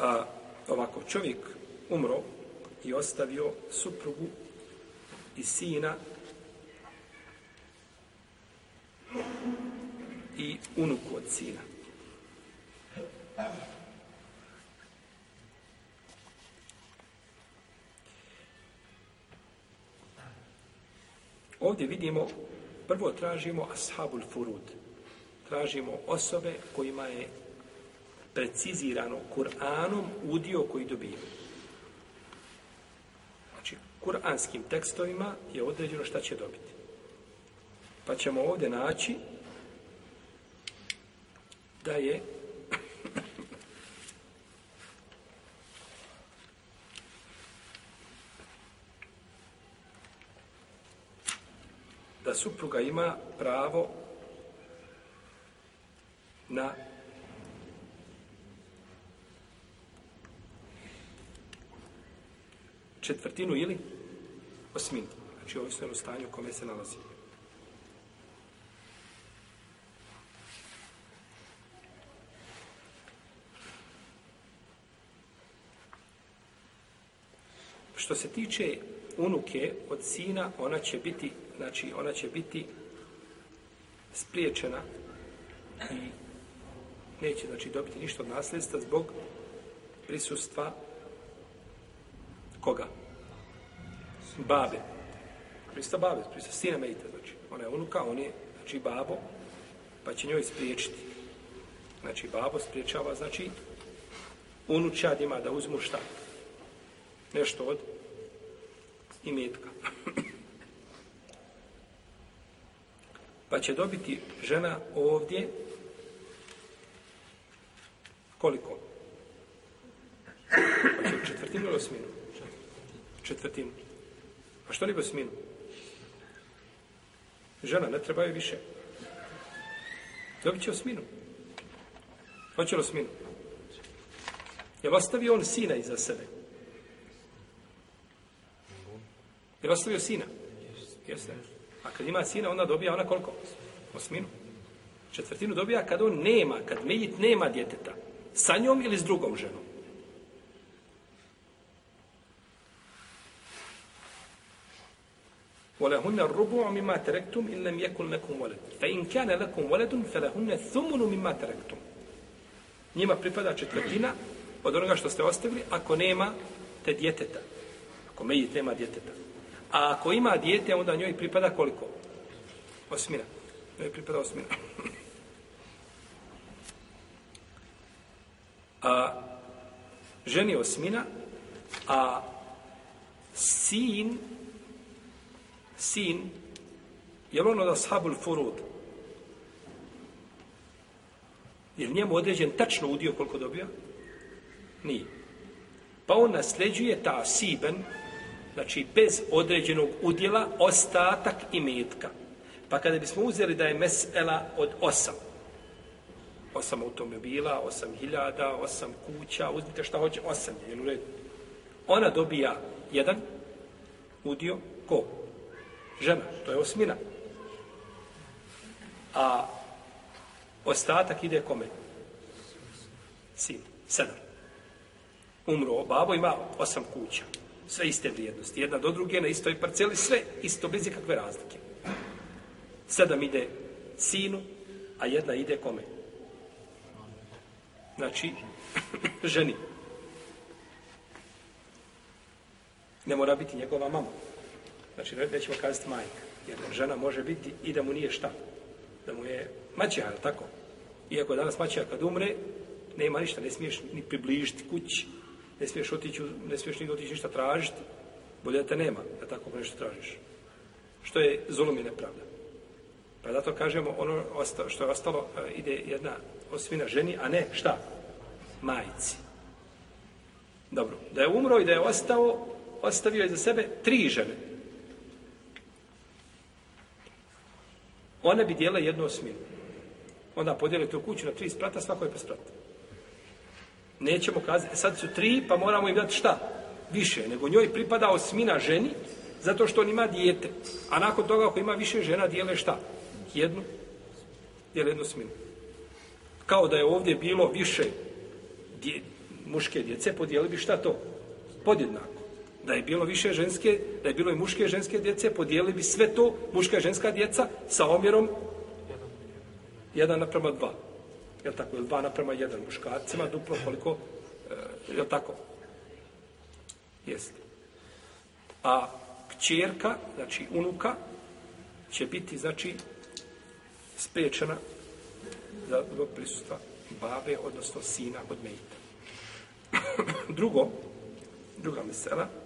A ovako, čovjek umro i ostavio suprugu i sina i unuku od sina. Ovdje vidimo, prvo tražimo ashabul furud. Tražimo osobe kojima je precizirano Kur'anom udio koji dobijaju. Znači, kur'anskim tekstovima je određeno šta će dobiti. Pa ćemo ovdje naći da je da supruga ima pravo na četvrtinu ili osminu. Znači ovisno je u stanju u kome se nalazi. Što se tiče unuke od sina, ona će biti, znači ona će biti spriječena i neće znači dobiti ništa od nasljedstva zbog prisustva Koga? Babe. Prista babe, prista sina Mejta, znači. Ona je unuka, on je, znači, babo, pa će njoj spriječiti. Znači, babo spriječava, znači, unučadima da uzmu šta? Nešto od imetka. pa će dobiti žena ovdje koliko? Pa će četvrtinu ili osminu? četvrtinu. A što li osminu? Žena, ne treba joj više. Dobit će osminu. Hoće li osminu? Je li ostavio on sina iza sebe? Je li ostavio sina? Jeste. A kad ima sina, onda dobija ona koliko? Osminu. Četvrtinu dobija kad on nema, kad Mejit nema djeteta. Sa njom ili s drugom ženom? ولهن الربع مما تركتم ان لم يكن لكم ولد فان كان لكم ولد فلهن الثمن مما تركتم نيما pripada četvrtina od onoga što ste ostavili ako nema te djeteta ako meji nema djeteta a ako ima dijete onda njoj pripada koliko osmina njoj pripada osmina a ženi osmina a sin sin, je li on od ashabul furud? Je li njemu određen tačno udio koliko dobija? Nije. Pa on nasljeđuje ta siben, znači bez određenog udjela, ostatak i metka. Pa kada bismo uzeli da je mesela od osam, osam automobila, osam hiljada, osam kuća, uzmite šta hoće, osam, je u redu? Ona dobija jedan udio, ko? žena, to je osmina. A ostatak ide kome? Sin, sedam. Umro, babo ima osam kuća. Sve iste vrijednosti, jedna do druge, na istoj parceli, sve isto, bez ikakve razlike. Sedam ide sinu, a jedna ide kome? Znači, ženi. Ne mora biti njegova mama. Znači, nećemo kazati majka. Jer žena može biti i da mu nije šta. Da mu je maćeha, je tako? Iako danas maćeha kad umre, nema ništa, ne smiješ ni približiti kući, ne smiješ otići, ne smiješ ni otići ništa tražiti, bolje da te nema, da tako ako nešto tražiš. Što je zulum i nepravda. Pa zato kažemo ono što je ostalo, e, ide jedna osmina ženi, a ne šta? Majici. Dobro, da je umro i da je ostao, ostavio je za sebe tri žene. one bi dijela jednu osminu. Onda podijeli tu kuću na tri sprata, svako je presprata. Nećemo kazati, e, sad su tri, pa moramo im dati šta? Više, nego njoj pripada osmina ženi, zato što on ima dijete. A nakon toga, ako ima više žena, dijele šta? Jednu, dijele jednu osminu. Kao da je ovdje bilo više dje, muške djece, podijeli bi šta to? Podjednako. Da je bilo više ženske, da je bilo i muške i ženske djece, podijelili bi sve to, muška i ženska djeca, sa omjerom 1 naprema 2. Je li tako? Ili 2 naprema 1 muškarcima, duplo koliko, e, eh, je li tako? Jeste. A kćerka, znači unuka, će biti, znači, spriječena za prisutstva babe, odnosno sina od mejita. Drugo, druga mesela,